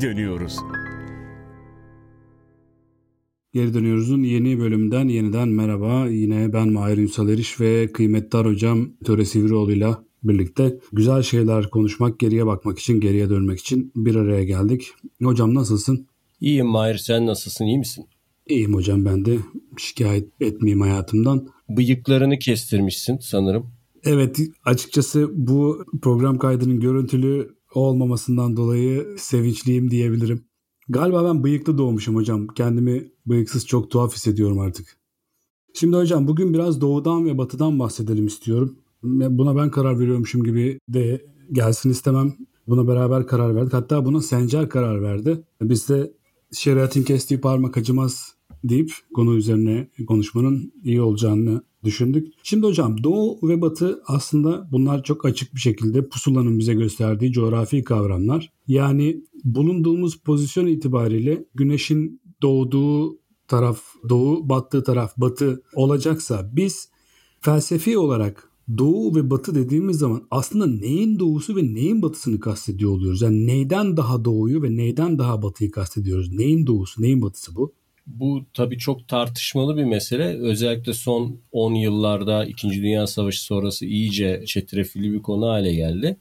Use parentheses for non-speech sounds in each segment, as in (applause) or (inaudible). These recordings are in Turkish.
geri dönüyoruz. Geri dönüyoruz'un yeni bölümünden yeniden merhaba. Yine ben Mahir Ünsal Eriş ve kıymetli hocam Töre Sivrioğlu'yla birlikte güzel şeyler konuşmak, geriye bakmak için, geriye dönmek için bir araya geldik. Hocam nasılsın? İyiyim Mahir sen nasılsın iyi misin? İyiyim hocam ben de şikayet etmeyeyim hayatımdan. Bıyıklarını kestirmişsin sanırım. Evet açıkçası bu program kaydının görüntülü olmamasından dolayı sevinçliyim diyebilirim. Galiba ben bıyıklı doğmuşum hocam. Kendimi bıyıksız çok tuhaf hissediyorum artık. Şimdi hocam bugün biraz doğudan ve batıdan bahsedelim istiyorum. Buna ben karar veriyormuşum gibi de gelsin istemem. Buna beraber karar verdik. Hatta buna Sencer karar verdi. Biz de şeriatın kestiği parmak acımaz deyip konu üzerine konuşmanın iyi olacağını düşündük. Şimdi hocam Doğu ve Batı aslında bunlar çok açık bir şekilde pusulanın bize gösterdiği coğrafi kavramlar. Yani bulunduğumuz pozisyon itibariyle güneşin doğduğu taraf doğu, battığı taraf batı olacaksa biz felsefi olarak doğu ve batı dediğimiz zaman aslında neyin doğusu ve neyin batısını kastediyor oluyoruz? Yani neyden daha doğuyu ve neyden daha batıyı kastediyoruz? Neyin doğusu, neyin batısı bu? Bu tabii çok tartışmalı bir mesele. Özellikle son 10 yıllarda 2. Dünya Savaşı sonrası iyice çetrefilli bir konu hale geldi.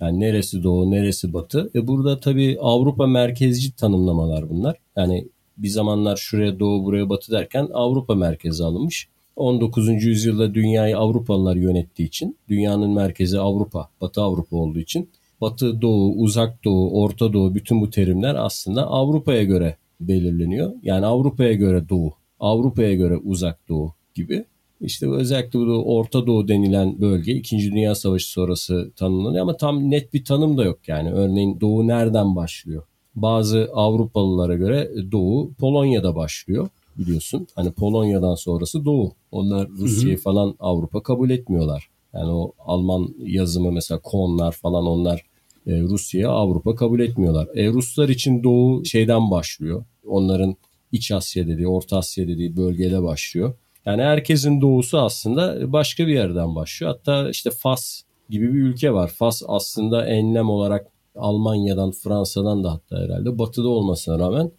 Yani neresi doğu, neresi batı. E burada tabii Avrupa merkezci tanımlamalar bunlar. Yani bir zamanlar şuraya doğu, buraya batı derken Avrupa merkezi alınmış. 19. yüzyılda dünyayı Avrupalılar yönettiği için, dünyanın merkezi Avrupa, Batı Avrupa olduğu için Batı, Doğu, Uzak Doğu, Orta Doğu bütün bu terimler aslında Avrupa'ya göre belirleniyor. Yani Avrupa'ya göre Doğu, Avrupa'ya göre Uzak Doğu gibi. İşte özellikle bu Orta Doğu denilen bölge 2. Dünya Savaşı sonrası tanımlanıyor ama tam net bir tanım da yok yani. Örneğin Doğu nereden başlıyor? Bazı Avrupalılara göre Doğu Polonya'da başlıyor biliyorsun. Hani Polonya'dan sonrası Doğu. Onlar Rusya'yı falan Avrupa kabul etmiyorlar. Yani o Alman yazımı mesela Konlar falan onlar e, Rusya'ya Avrupa kabul etmiyorlar. E, Ruslar için Doğu şeyden başlıyor. Onların İç Asya dediği, Orta Asya dediği bölgede başlıyor. Yani herkesin doğusu aslında başka bir yerden başlıyor. Hatta işte Fas gibi bir ülke var. Fas aslında enlem olarak Almanya'dan, Fransa'dan da hatta herhalde batıda olmasına rağmen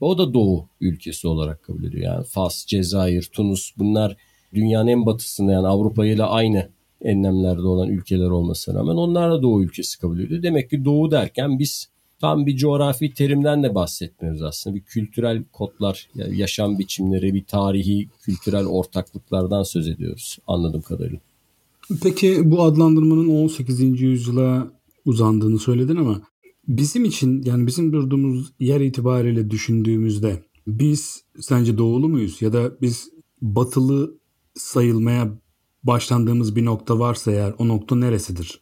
o da doğu ülkesi olarak kabul ediyor. Yani Fas, Cezayir, Tunus bunlar dünyanın en batısında yani Avrupa ile aynı enlemlerde olan ülkeler olmasına rağmen onlar da doğu ülkesi kabul ediyor. Demek ki doğu derken biz tam bir coğrafi terimden de bahsetmiyoruz aslında. Bir kültürel kodlar, yaşam biçimleri, bir tarihi, kültürel ortaklıklardan söz ediyoruz anladığım kadarıyla. Peki bu adlandırmanın 18. yüzyıla uzandığını söyledin ama bizim için yani bizim durduğumuz yer itibariyle düşündüğümüzde biz sence doğulu muyuz ya da biz batılı sayılmaya başlandığımız bir nokta varsa eğer o nokta neresidir?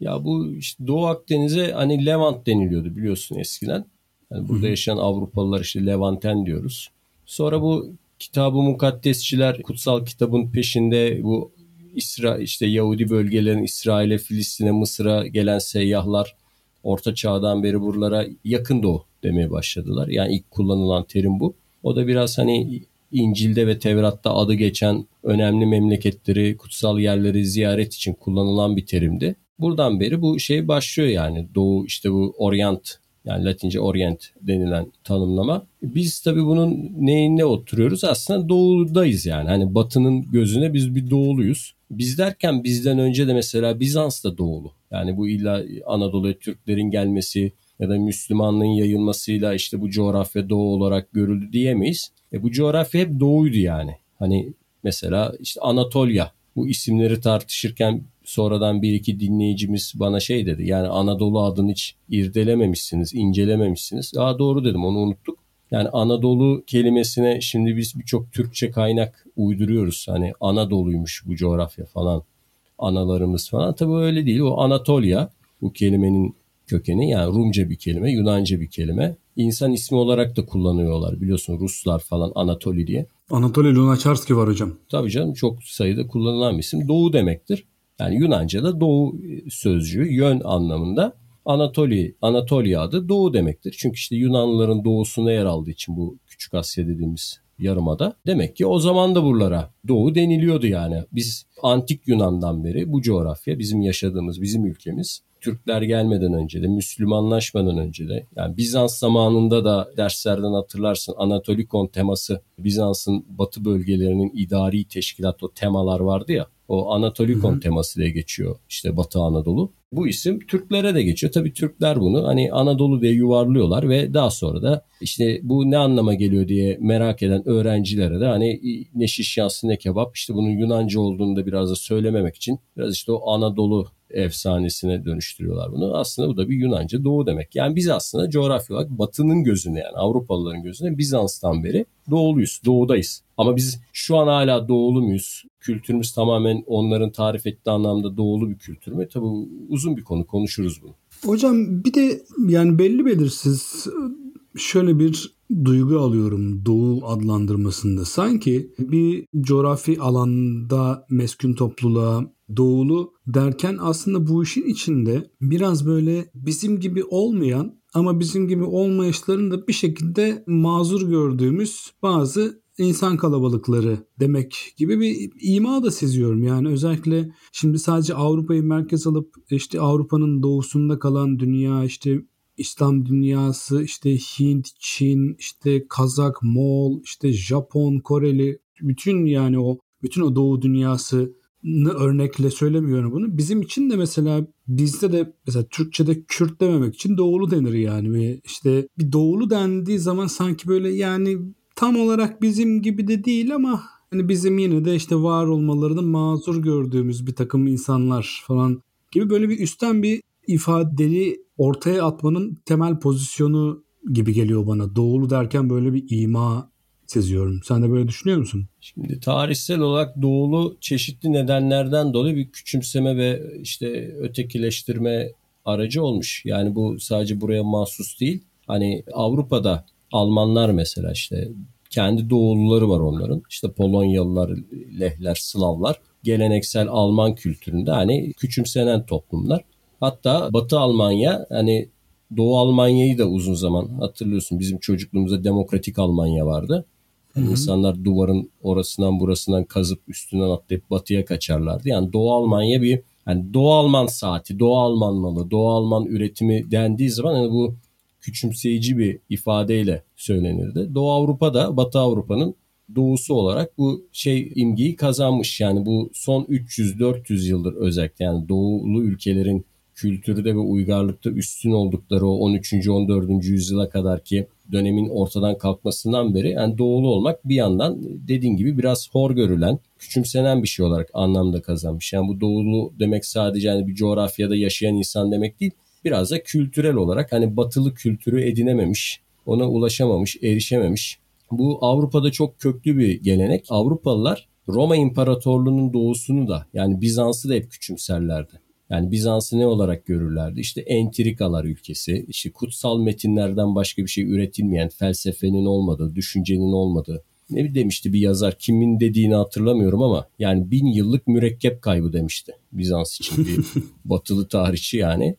Ya bu işte Doğu Akdeniz'e hani Levant deniliyordu biliyorsun eskiden. Yani burada yaşayan Avrupalılar işte Levanten diyoruz. Sonra bu kitabı mukaddesçiler kutsal kitabın peşinde bu İsra işte Yahudi bölgelerin İsrail'e, Filistin'e, Mısır'a gelen seyyahlar Orta Çağ'dan beri buralara yakın doğu demeye başladılar. Yani ilk kullanılan terim bu. O da biraz hani İncil'de ve Tevrat'ta adı geçen önemli memleketleri, kutsal yerleri ziyaret için kullanılan bir terimdi. Buradan beri bu şey başlıyor yani Doğu işte bu Orient yani Latince Orient denilen tanımlama. Biz tabii bunun neyine oturuyoruz? Aslında doğudayız yani. Hani batının gözüne biz bir doğuluyuz. Biz derken bizden önce de mesela Bizans da doğulu. Yani bu illa Anadolu'ya Türklerin gelmesi ya da Müslümanlığın yayılmasıyla işte bu coğrafya doğu olarak görüldü diyemeyiz. E bu coğrafya hep doğuydu yani. Hani mesela işte Anatolia bu isimleri tartışırken sonradan bir iki dinleyicimiz bana şey dedi. Yani Anadolu adını hiç irdelememişsiniz, incelememişsiniz. Aa doğru dedim onu unuttuk. Yani Anadolu kelimesine şimdi biz birçok Türkçe kaynak uyduruyoruz. Hani Anadolu'ymuş bu coğrafya falan. Analarımız falan. Tabii öyle değil. O Anatolia bu kelimenin kökeni yani Rumca bir kelime, Yunanca bir kelime. İnsan ismi olarak da kullanıyorlar biliyorsun Ruslar falan Anatoli diye. Anatoly Lunacharsky var hocam. Tabii canım çok sayıda kullanılan bir isim. Doğu demektir. Yani Yunanca'da doğu sözcüğü yön anlamında Anatoli, Anatolia adı doğu demektir. Çünkü işte Yunanlıların doğusuna yer aldığı için bu Küçük Asya dediğimiz yarımada. Demek ki o zaman da buralara doğu deniliyordu yani. Biz antik Yunan'dan beri bu coğrafya bizim yaşadığımız bizim ülkemiz Türkler gelmeden önce de, Müslümanlaşmadan önce de, yani Bizans zamanında da derslerden hatırlarsın Anatolikon teması, Bizans'ın batı bölgelerinin idari teşkilat o temalar vardı ya, o Anatolikon hı hı. teması diye geçiyor işte Batı Anadolu. Bu isim Türklere de geçiyor. Tabii Türkler bunu hani Anadolu diye yuvarlıyorlar ve daha sonra da işte bu ne anlama geliyor diye merak eden öğrencilere de hani ne şiş yansı ne kebap işte bunun Yunanca olduğunu da biraz da söylememek için biraz işte o Anadolu efsanesine dönüştürüyorlar bunu. Aslında bu da bir Yunanca doğu demek. Yani biz aslında coğrafya olarak batının gözüne yani Avrupalıların gözüne Bizans'tan beri doğuluyuz, doğudayız. Ama biz şu an hala doğulu muyuz? Kültürümüz tamamen onların tarif ettiği anlamda doğulu bir kültür mü? Tabii uzun bir konu konuşuruz bunu. Hocam bir de yani belli belirsiz şöyle bir duygu alıyorum Doğu adlandırmasında. Sanki bir coğrafi alanda meskun topluluğa doğulu derken aslında bu işin içinde biraz böyle bizim gibi olmayan ama bizim gibi olmayışların da bir şekilde mazur gördüğümüz bazı insan kalabalıkları demek gibi bir ima da seziyorum. Yani özellikle şimdi sadece Avrupa'yı merkez alıp işte Avrupa'nın doğusunda kalan dünya işte İslam dünyası işte Hint, Çin, işte Kazak, Moğol, işte Japon, Koreli bütün yani o bütün o doğu dünyası örnekle söylemiyorum bunu. Bizim için de mesela bizde de mesela Türkçe'de Kürt dememek için doğulu denir yani. Ve işte bir doğulu dendiği zaman sanki böyle yani tam olarak bizim gibi de değil ama hani bizim yine de işte var olmalarını mazur gördüğümüz bir takım insanlar falan gibi böyle bir üstten bir ifadeli ortaya atmanın temel pozisyonu gibi geliyor bana. Doğulu derken böyle bir ima seziyorum. Sen de böyle düşünüyor musun? Şimdi tarihsel olarak doğulu çeşitli nedenlerden dolayı bir küçümseme ve işte ötekileştirme aracı olmuş. Yani bu sadece buraya mahsus değil. Hani Avrupa'da Almanlar mesela işte kendi doğuluları var onların. İşte Polonyalılar, Lehler, Slavlar geleneksel Alman kültüründe hani küçümsenen toplumlar. Hatta Batı Almanya hani Doğu Almanya'yı da uzun zaman hatırlıyorsun bizim çocukluğumuzda demokratik Almanya vardı. Yani İnsanlar duvarın orasından burasından kazıp üstünden atlayıp batıya kaçarlardı. Yani Doğu Almanya bir yani Doğu Alman saati, Doğu Alman malı, Doğu Alman üretimi dendiği zaman hani bu küçümseyici bir ifadeyle söylenirdi. Doğu Avrupa'da Batı Avrupa'nın doğusu olarak bu şey imgeyi kazanmış. Yani bu son 300-400 yıldır özellikle yani doğulu ülkelerin kültürde ve uygarlıkta üstün oldukları o 13. 14. yüzyıla kadar ki dönemin ortadan kalkmasından beri yani doğulu olmak bir yandan dediğin gibi biraz hor görülen, küçümsenen bir şey olarak anlamda kazanmış. Yani bu doğulu demek sadece yani bir coğrafyada yaşayan insan demek değil. Biraz da kültürel olarak hani batılı kültürü edinememiş, ona ulaşamamış, erişememiş. Bu Avrupa'da çok köklü bir gelenek. Avrupalılar Roma İmparatorluğu'nun doğusunu da yani Bizans'ı da hep küçümserlerdi. Yani Bizans'ı ne olarak görürlerdi? İşte entrikalar ülkesi, işte kutsal metinlerden başka bir şey üretilmeyen, felsefenin olmadığı, düşüncenin olmadığı. Ne demişti bir yazar, kimin dediğini hatırlamıyorum ama yani bin yıllık mürekkep kaybı demişti Bizans için bir (laughs) batılı tarihçi yani.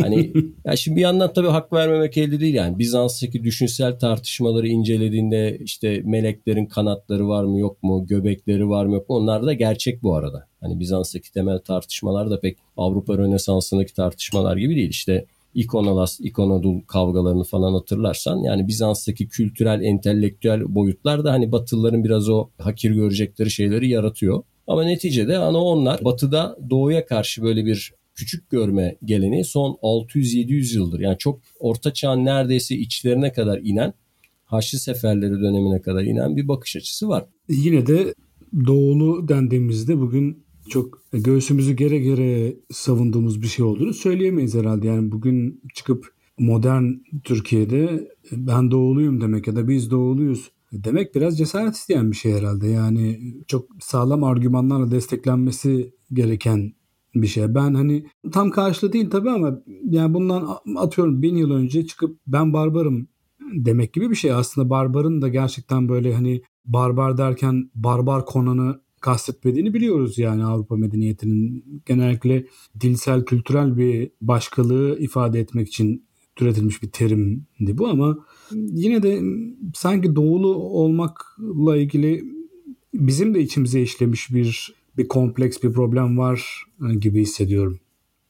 Hani ya şimdi bir yandan tabii hak vermemek elde değil yani. Bizans'taki düşünsel tartışmaları incelediğinde işte meleklerin kanatları var mı yok mu, göbekleri var mı yok mu onlar da gerçek bu arada. Hani Bizans'taki temel tartışmalar da pek Avrupa Rönesansı'ndaki tartışmalar gibi değil. İşte İkonolas, İkonodul kavgalarını falan hatırlarsan yani Bizans'taki kültürel, entelektüel boyutlar da hani Batılıların biraz o hakir görecekleri şeyleri yaratıyor. Ama neticede ana onlar Batı'da Doğu'ya karşı böyle bir küçük görme geleneği son 600-700 yıldır. Yani çok orta çağın neredeyse içlerine kadar inen Haçlı Seferleri dönemine kadar inen bir bakış açısı var. Yine de doğulu dendiğimizde bugün çok göğsümüzü gere gere savunduğumuz bir şey olduğunu söyleyemeyiz herhalde. Yani bugün çıkıp modern Türkiye'de ben doğuluyum demek ya da biz doğuluyuz demek biraz cesaret isteyen bir şey herhalde. Yani çok sağlam argümanlarla desteklenmesi gereken bir şey. Ben hani tam karşılığı değil tabii ama yani bundan atıyorum bin yıl önce çıkıp ben barbarım demek gibi bir şey. Aslında barbarın da gerçekten böyle hani barbar derken barbar konanı kastetmediğini biliyoruz yani Avrupa medeniyetinin genellikle dilsel kültürel bir başkalığı ifade etmek için türetilmiş bir terimdi bu ama yine de sanki doğulu olmakla ilgili bizim de içimize işlemiş bir bir kompleks bir problem var gibi hissediyorum.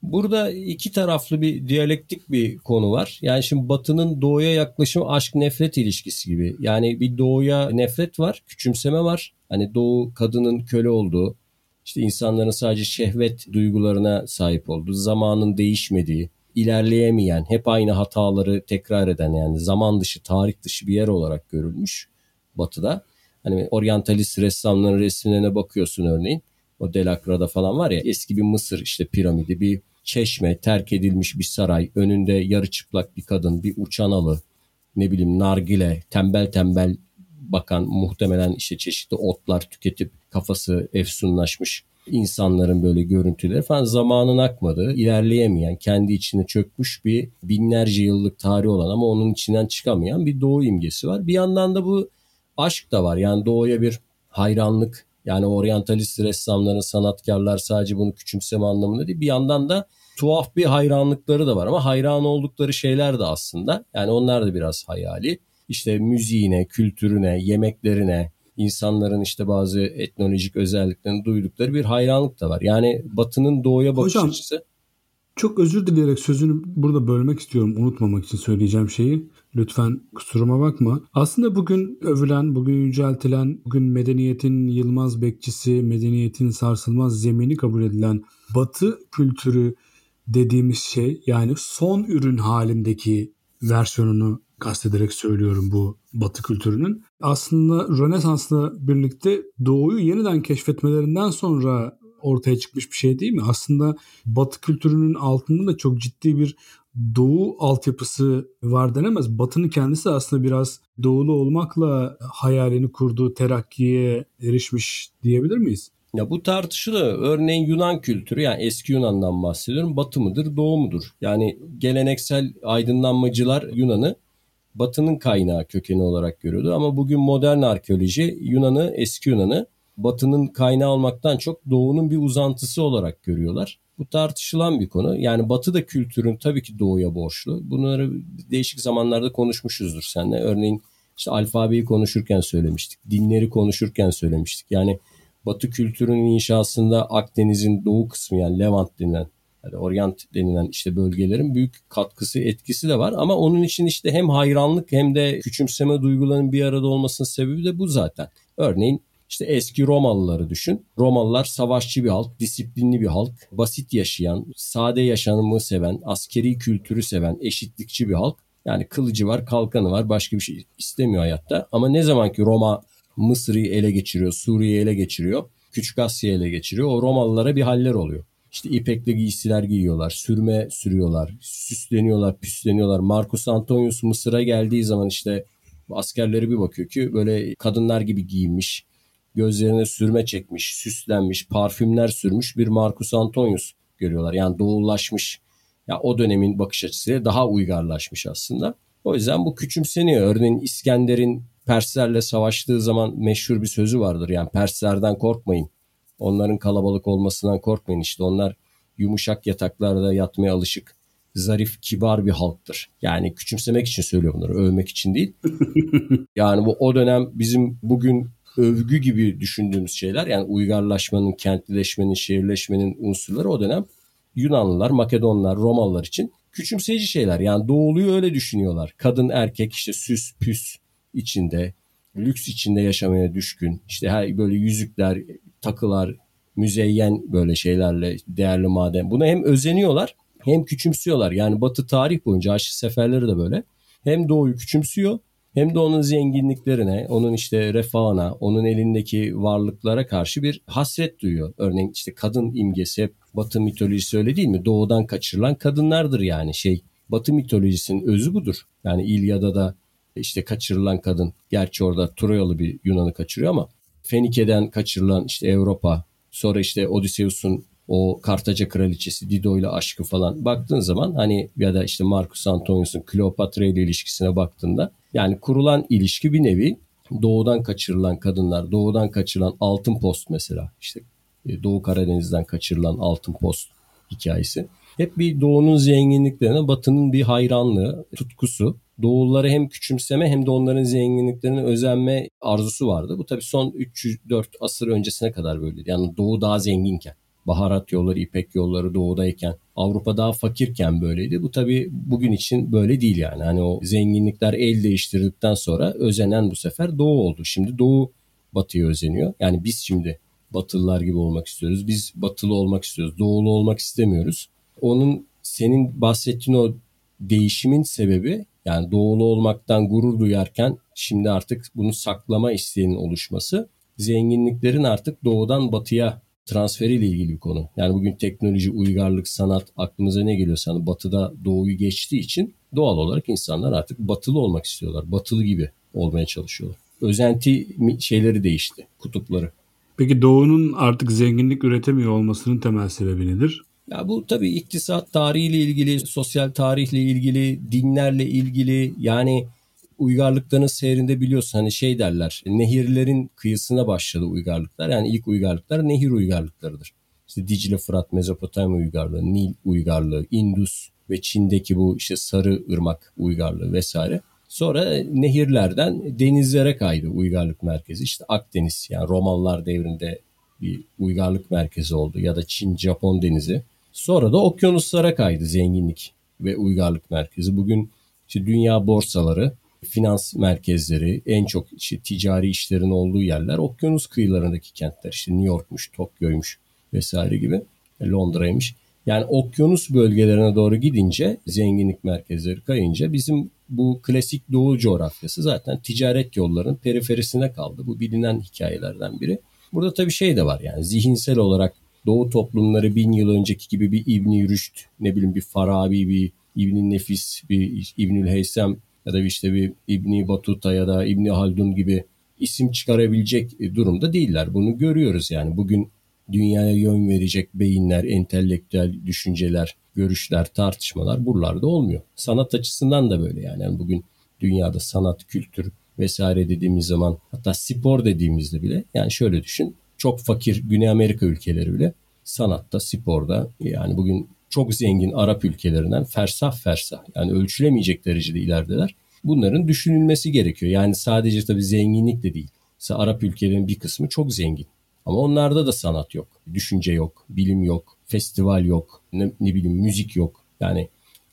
Burada iki taraflı bir diyalektik bir konu var. Yani şimdi Batı'nın doğuya yaklaşımı aşk nefret ilişkisi gibi. Yani bir doğuya nefret var, küçümseme var. Hani doğu kadının köle olduğu, işte insanların sadece şehvet duygularına sahip olduğu, zamanın değişmediği, ilerleyemeyen, hep aynı hataları tekrar eden yani zaman dışı, tarih dışı bir yer olarak görülmüş Batı'da. Hani oryantalist ressamların resimlerine bakıyorsun örneğin. O Delacroix'da falan var ya eski bir Mısır işte piramidi, bir çeşme, terk edilmiş bir saray, önünde yarı çıplak bir kadın, bir uçan alı, ne bileyim nargile, tembel tembel bakan muhtemelen işte çeşitli otlar tüketip kafası efsunlaşmış insanların böyle görüntüleri falan zamanın akmadığı, ilerleyemeyen, kendi içine çökmüş bir binlerce yıllık tarih olan ama onun içinden çıkamayan bir doğu imgesi var. Bir yandan da bu aşk da var. Yani doğuya bir hayranlık, yani oryantalist ressamların, sanatkarlar sadece bunu küçümseme anlamında değil. Bir yandan da tuhaf bir hayranlıkları da var ama hayran oldukları şeyler de aslında. Yani onlar da biraz hayali. İşte müziğine, kültürüne, yemeklerine, insanların işte bazı etnolojik özelliklerini duydukları bir hayranlık da var. Yani Batı'nın doğuya bakış Hocam, açısı. Çok özür dileyerek sözünü burada bölmek istiyorum unutmamak için söyleyeceğim şeyi. Lütfen kusuruma bakma. Aslında bugün övülen, bugün yüceltilen, bugün medeniyetin yılmaz bekçisi, medeniyetin sarsılmaz zemini kabul edilen Batı kültürü dediğimiz şey yani son ürün halindeki versiyonunu kastederek söylüyorum bu batı kültürünün. Aslında Rönesans'la birlikte doğuyu yeniden keşfetmelerinden sonra ortaya çıkmış bir şey değil mi? Aslında batı kültürünün altında da çok ciddi bir doğu altyapısı var denemez. Batı'nın kendisi aslında biraz doğulu olmakla hayalini kurduğu terakkiye erişmiş diyebilir miyiz? Ya bu tartışılı. Örneğin Yunan kültürü yani eski Yunan'dan bahsediyorum. Batı mıdır, doğu mudur? Yani geleneksel aydınlanmacılar Yunan'ı Batı'nın kaynağı kökeni olarak görüyordu. Ama bugün modern arkeoloji Yunan'ı, eski Yunan'ı Batı'nın kaynağı olmaktan çok Doğu'nun bir uzantısı olarak görüyorlar. Bu tartışılan bir konu. Yani Batı da kültürün tabii ki Doğu'ya borçlu. Bunları değişik zamanlarda konuşmuşuzdur seninle. Örneğin işte alfabeyi konuşurken söylemiştik. Dinleri konuşurken söylemiştik. Yani Batı kültürünün inşasında Akdeniz'in doğu kısmı yani Levant denilen yani Orient denilen işte bölgelerin büyük katkısı etkisi de var ama onun için işte hem hayranlık hem de küçümseme duygularının bir arada olmasının sebebi de bu zaten. Örneğin işte eski Romalıları düşün. Romalılar savaşçı bir halk, disiplinli bir halk, basit yaşayan, sade yaşamı seven, askeri kültürü seven, eşitlikçi bir halk. Yani kılıcı var, kalkanı var, başka bir şey istemiyor hayatta. Ama ne zaman ki Roma Mısır'ı ele geçiriyor, Suriye'yi ele geçiriyor, Küçük Asya'yı ele geçiriyor. O Romalılara bir haller oluyor. İşte ipekli giysiler giyiyorlar, sürme sürüyorlar, süsleniyorlar, püsleniyorlar. Marcus Antonius Mısır'a geldiği zaman işte askerleri bir bakıyor ki böyle kadınlar gibi giyinmiş, gözlerine sürme çekmiş, süslenmiş, parfümler sürmüş bir Marcus Antonius görüyorlar. Yani doğullaşmış. Ya o dönemin bakış açısıyla daha uygarlaşmış aslında. O yüzden bu küçümseniyor. Örneğin İskender'in Perslerle savaştığı zaman meşhur bir sözü vardır. Yani Perslerden korkmayın. Onların kalabalık olmasından korkmayın. İşte onlar yumuşak yataklarda yatmaya alışık, zarif, kibar bir halktır. Yani küçümsemek için söylüyor bunları, övmek için değil. (laughs) yani bu o dönem bizim bugün övgü gibi düşündüğümüz şeyler yani uygarlaşmanın, kentlileşmenin, şehirleşmenin unsurları o dönem Yunanlılar, Makedonlar, Romalılar için küçümseyici şeyler. Yani doğuluyu öyle düşünüyorlar. Kadın, erkek işte süs, püs içinde, lüks içinde yaşamaya düşkün. İşte her böyle yüzükler, takılar, müzeyyen böyle şeylerle değerli maden. Buna hem özeniyorlar hem küçümsüyorlar. Yani Batı tarih boyunca Haçlı seferleri de böyle. Hem doğuyu küçümsüyor hem de onun zenginliklerine, onun işte refahına, onun elindeki varlıklara karşı bir hasret duyuyor. Örneğin işte kadın imgesi hep Batı mitolojisi öyle değil mi? Doğudan kaçırılan kadınlardır yani şey. Batı mitolojisinin özü budur. Yani İlyada da işte kaçırılan kadın. Gerçi orada Troyalı bir Yunan'ı kaçırıyor ama Fenike'den kaçırılan işte Avrupa, sonra işte Odysseus'un o Kartaca kraliçesi Dido ile aşkı falan baktığın zaman hani ya da işte Marcus Antonius'un Kleopatra ile ilişkisine baktığında yani kurulan ilişki bir nevi doğudan kaçırılan kadınlar, doğudan kaçırılan altın post mesela işte e, Doğu Karadeniz'den kaçırılan altın post hikayesi. Hep bir doğunun zenginliklerine batının bir hayranlığı, tutkusu. Doğulları hem küçümseme hem de onların zenginliklerine özenme arzusu vardı. Bu tabii son 304 asır öncesine kadar böyleydi. Yani doğu daha zenginken. Baharat yolları, ipek yolları doğudayken Avrupa daha fakirken böyleydi. Bu tabii bugün için böyle değil yani. Hani o zenginlikler el değiştirdikten sonra özenen bu sefer doğu oldu. Şimdi doğu batıya özeniyor. Yani biz şimdi batılılar gibi olmak istiyoruz. Biz batılı olmak istiyoruz. Doğulu olmak istemiyoruz. Onun senin bahsettiğin o değişimin sebebi yani doğulu olmaktan gurur duyarken şimdi artık bunu saklama isteğinin oluşması zenginliklerin artık doğudan batıya transferiyle ilgili bir konu. Yani bugün teknoloji, uygarlık, sanat aklımıza ne geliyorsa hani batıda doğuyu geçtiği için doğal olarak insanlar artık batılı olmak istiyorlar. Batılı gibi olmaya çalışıyorlar. Özenti şeyleri değişti, kutupları. Peki doğunun artık zenginlik üretemiyor olmasının temel sebebi nedir? Ya bu tabii iktisat tarihiyle ilgili, sosyal tarihle ilgili, dinlerle ilgili yani uygarlıkların seyrinde biliyorsun hani şey derler nehirlerin kıyısına başladı uygarlıklar. Yani ilk uygarlıklar nehir uygarlıklarıdır. İşte Dicle, Fırat, Mezopotamya uygarlığı, Nil uygarlığı, Indus ve Çin'deki bu işte Sarı ırmak uygarlığı vesaire. Sonra nehirlerden denizlere kaydı uygarlık merkezi. İşte Akdeniz yani Romalılar devrinde bir uygarlık merkezi oldu ya da Çin-Japon denizi. Sonra da okyanuslara kaydı zenginlik ve uygarlık merkezi. Bugün işte dünya borsaları finans merkezleri, en çok işte ticari işlerin olduğu yerler okyanus kıyılarındaki kentler. İşte New York'muş, Tokyo'ymuş vesaire gibi. E, Londra'ymış. Yani okyanus bölgelerine doğru gidince zenginlik merkezleri kayınca bizim bu klasik doğu coğrafyası zaten ticaret yollarının periferisine kaldı. Bu bilinen hikayelerden biri. Burada tabii şey de var yani zihinsel olarak doğu toplumları bin yıl önceki gibi bir İbni Rüşd, ne bileyim bir Farabi, bir İbni Nefis, bir İbnül Heysem ya da işte bir İbni Batuta ya da İbni Haldun gibi isim çıkarabilecek durumda değiller. Bunu görüyoruz yani bugün dünyaya yön verecek beyinler, entelektüel düşünceler, görüşler, tartışmalar buralarda olmuyor. Sanat açısından da böyle yani. yani bugün dünyada sanat, kültür vesaire dediğimiz zaman hatta spor dediğimizde bile yani şöyle düşün çok fakir Güney Amerika ülkeleri bile sanatta, sporda yani bugün çok zengin Arap ülkelerinden fersah fersah yani ölçülemeyecek derecede ilerideler. Bunların düşünülmesi gerekiyor. Yani sadece tabii zenginlik de değil. Mesela Arap ülkelerinin bir kısmı çok zengin. Ama onlarda da sanat yok. Düşünce yok, bilim yok, festival yok, ne, ne bileyim müzik yok. Yani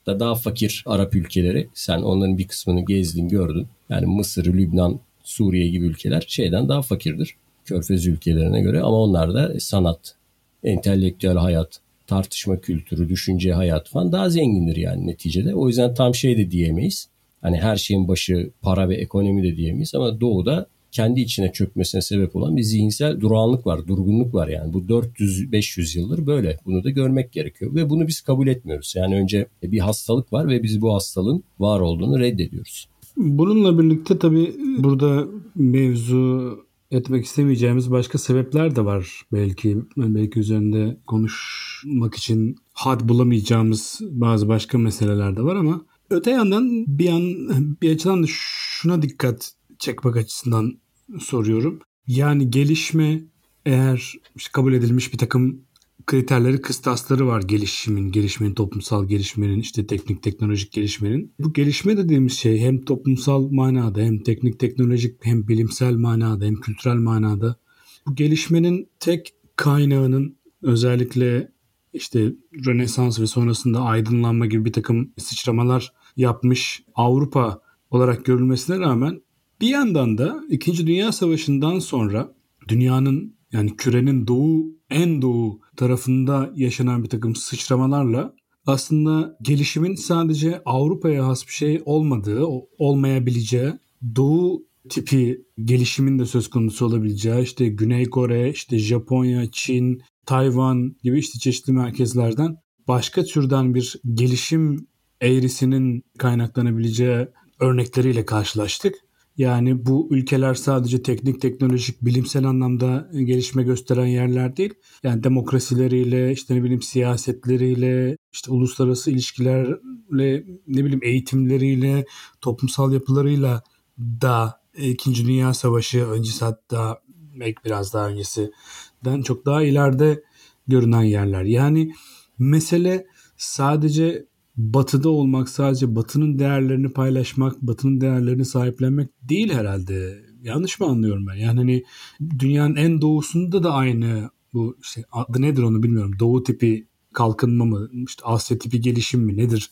da daha fakir Arap ülkeleri sen onların bir kısmını gezdin gördün. Yani Mısır, Lübnan, Suriye gibi ülkeler şeyden daha fakirdir. Körfez ülkelerine göre ama onlar da sanat, entelektüel hayat, tartışma kültürü, düşünce hayat falan daha zengindir yani neticede. O yüzden tam şey de diyemeyiz. Hani her şeyin başı para ve ekonomi de diyemeyiz ama doğuda kendi içine çökmesine sebep olan bir zihinsel durağanlık var, durgunluk var yani. Bu 400-500 yıldır böyle. Bunu da görmek gerekiyor ve bunu biz kabul etmiyoruz. Yani önce bir hastalık var ve biz bu hastalığın var olduğunu reddediyoruz. Bununla birlikte tabii burada mevzu etmek istemeyeceğimiz başka sebepler de var belki. Belki üzerinde konuşmak için had bulamayacağımız bazı başka meseleler de var ama öte yandan bir an bir açıdan da şuna dikkat çekmek açısından soruyorum. Yani gelişme eğer işte kabul edilmiş bir takım kriterleri, kıstasları var gelişimin, gelişmenin, toplumsal gelişmenin, işte teknik teknolojik gelişmenin. Bu gelişme dediğimiz şey hem toplumsal manada hem teknik teknolojik hem bilimsel manada hem kültürel manada bu gelişmenin tek kaynağının özellikle işte Rönesans ve sonrasında aydınlanma gibi bir takım sıçramalar yapmış Avrupa olarak görülmesine rağmen bir yandan da İkinci Dünya Savaşı'ndan sonra dünyanın yani kürenin doğu en doğu tarafında yaşanan bir takım sıçramalarla aslında gelişimin sadece Avrupa'ya has bir şey olmadığı, olmayabileceği, doğu tipi gelişimin de söz konusu olabileceği, işte Güney Kore, işte Japonya, Çin, Tayvan gibi işte çeşitli merkezlerden başka türden bir gelişim eğrisinin kaynaklanabileceği örnekleriyle karşılaştık. Yani bu ülkeler sadece teknik, teknolojik, bilimsel anlamda gelişme gösteren yerler değil. Yani demokrasileriyle, işte ne bileyim siyasetleriyle, işte uluslararası ilişkilerle, ne bileyim eğitimleriyle, toplumsal yapılarıyla da İkinci Dünya Savaşı öncesi hatta belki biraz daha öncesinden çok daha ileride görünen yerler. Yani mesele sadece batıda olmak sadece batının değerlerini paylaşmak, batının değerlerini sahiplenmek değil herhalde. Yanlış mı anlıyorum ben? Yani hani dünyanın en doğusunda da aynı Bu işte adı nedir onu bilmiyorum. Doğu tipi kalkınma mı, işte Asya tipi gelişim mi nedir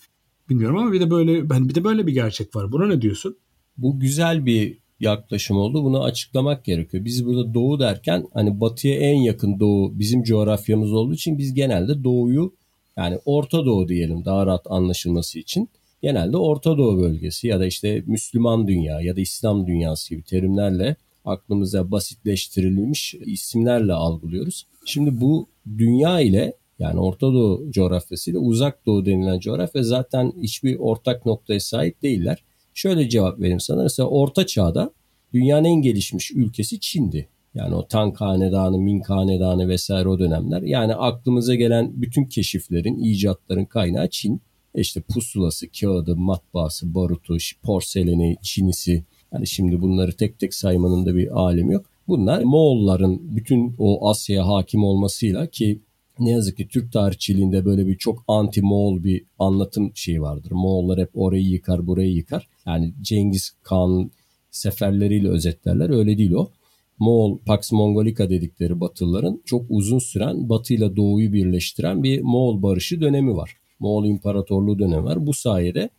bilmiyorum ama bir de böyle ben bir de böyle bir gerçek var. Buna ne diyorsun? Bu güzel bir yaklaşım oldu. Bunu açıklamak gerekiyor. Biz burada doğu derken hani batıya en yakın doğu bizim coğrafyamız olduğu için biz genelde doğuyu yani Orta Doğu diyelim daha rahat anlaşılması için. Genelde Orta Doğu bölgesi ya da işte Müslüman dünya ya da İslam dünyası gibi terimlerle aklımıza basitleştirilmiş isimlerle algılıyoruz. Şimdi bu dünya ile yani Orta Doğu coğrafyası ile Uzak Doğu denilen coğrafya zaten hiçbir ortak noktaya sahip değiller. Şöyle cevap vereyim sana. Mesela Orta Çağ'da dünyanın en gelişmiş ülkesi Çin'di. Yani o Tang Hanedanı, Ming Hanedanı vesaire o dönemler. Yani aklımıza gelen bütün keşiflerin, icatların kaynağı Çin. İşte pusulası, kağıdı, matbaası, barutu, porseleni, çinisi. Yani şimdi bunları tek tek saymanın da bir alemi yok. Bunlar Moğolların bütün o Asya'ya hakim olmasıyla ki ne yazık ki Türk tarihçiliğinde böyle bir çok anti Moğol bir anlatım şeyi vardır. Moğollar hep orayı yıkar, burayı yıkar. Yani Cengiz Khan seferleriyle özetlerler. Öyle değil o. Moğol, Pax Mongolica dedikleri Batılıların çok uzun süren Batı ile Doğu'yu birleştiren bir Moğol barışı dönemi var. Moğol İmparatorluğu dönemi var. Bu sayede